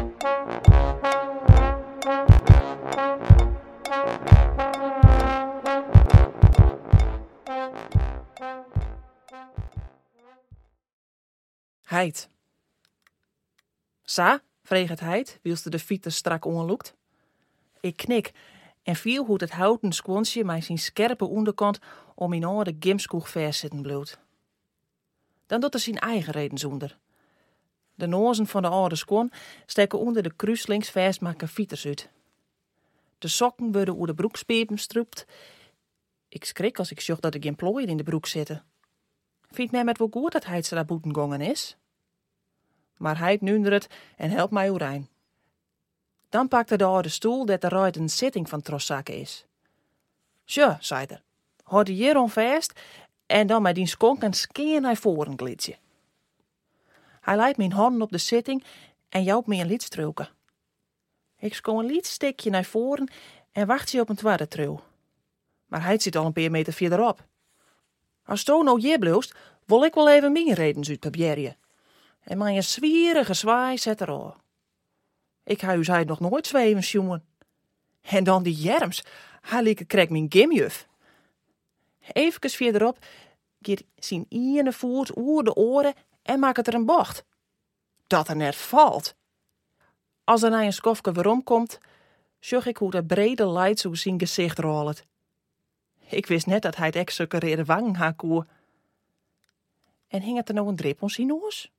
Heid. Sa, vreegt Heid, wielste de fiets strak onloekt. Ik knik en viel hoe het houten squonsje mij zijn scherpe onderkant om in oude gimskoeg verzitten bloed. Dan doet er zijn eigen reden zonder. De nozen van de oude squon steken onder de kruislings vastmaken fieters uit. De sokken worden oer de broekspiepen strupt. Ik schrik als ik zocht dat ik geen plooien in de broek zitten. Vindt mij met wel goed dat hij daar boeten gongen is? Maar hij nunder het en helpt mij oerijn. Dan pakte de oude stoel dat de ruit een zitting van troszakken is. Tja, zei er, houd die hier vast en dan met die skonk en skeen naar voren glitsje. Hij leidt mijn handen op de zitting en jouwt me een liedstrulken. Ik skoon een liedstikje naar voren en wacht je op een tweede trul. Maar hij zit al een paar meter verderop. Als to nou hier blust, wil ik wel even mijn redens uit proberen. En mijn zwierige zwaai zet er al. Ik ha u zei nog nooit zweven, jongen. En dan die jerms, hij lieke krek mijn gimjuf. Even verderop giet zijn ene voet oer de oren en maakt het er een bocht. Dat er net valt. Als er naar een skofke weerom komt, zag ik hoe de brede light zo zijn gezicht rolt. Ik wist net dat hij het ek wangen. En hing het er nou een drip om zijn?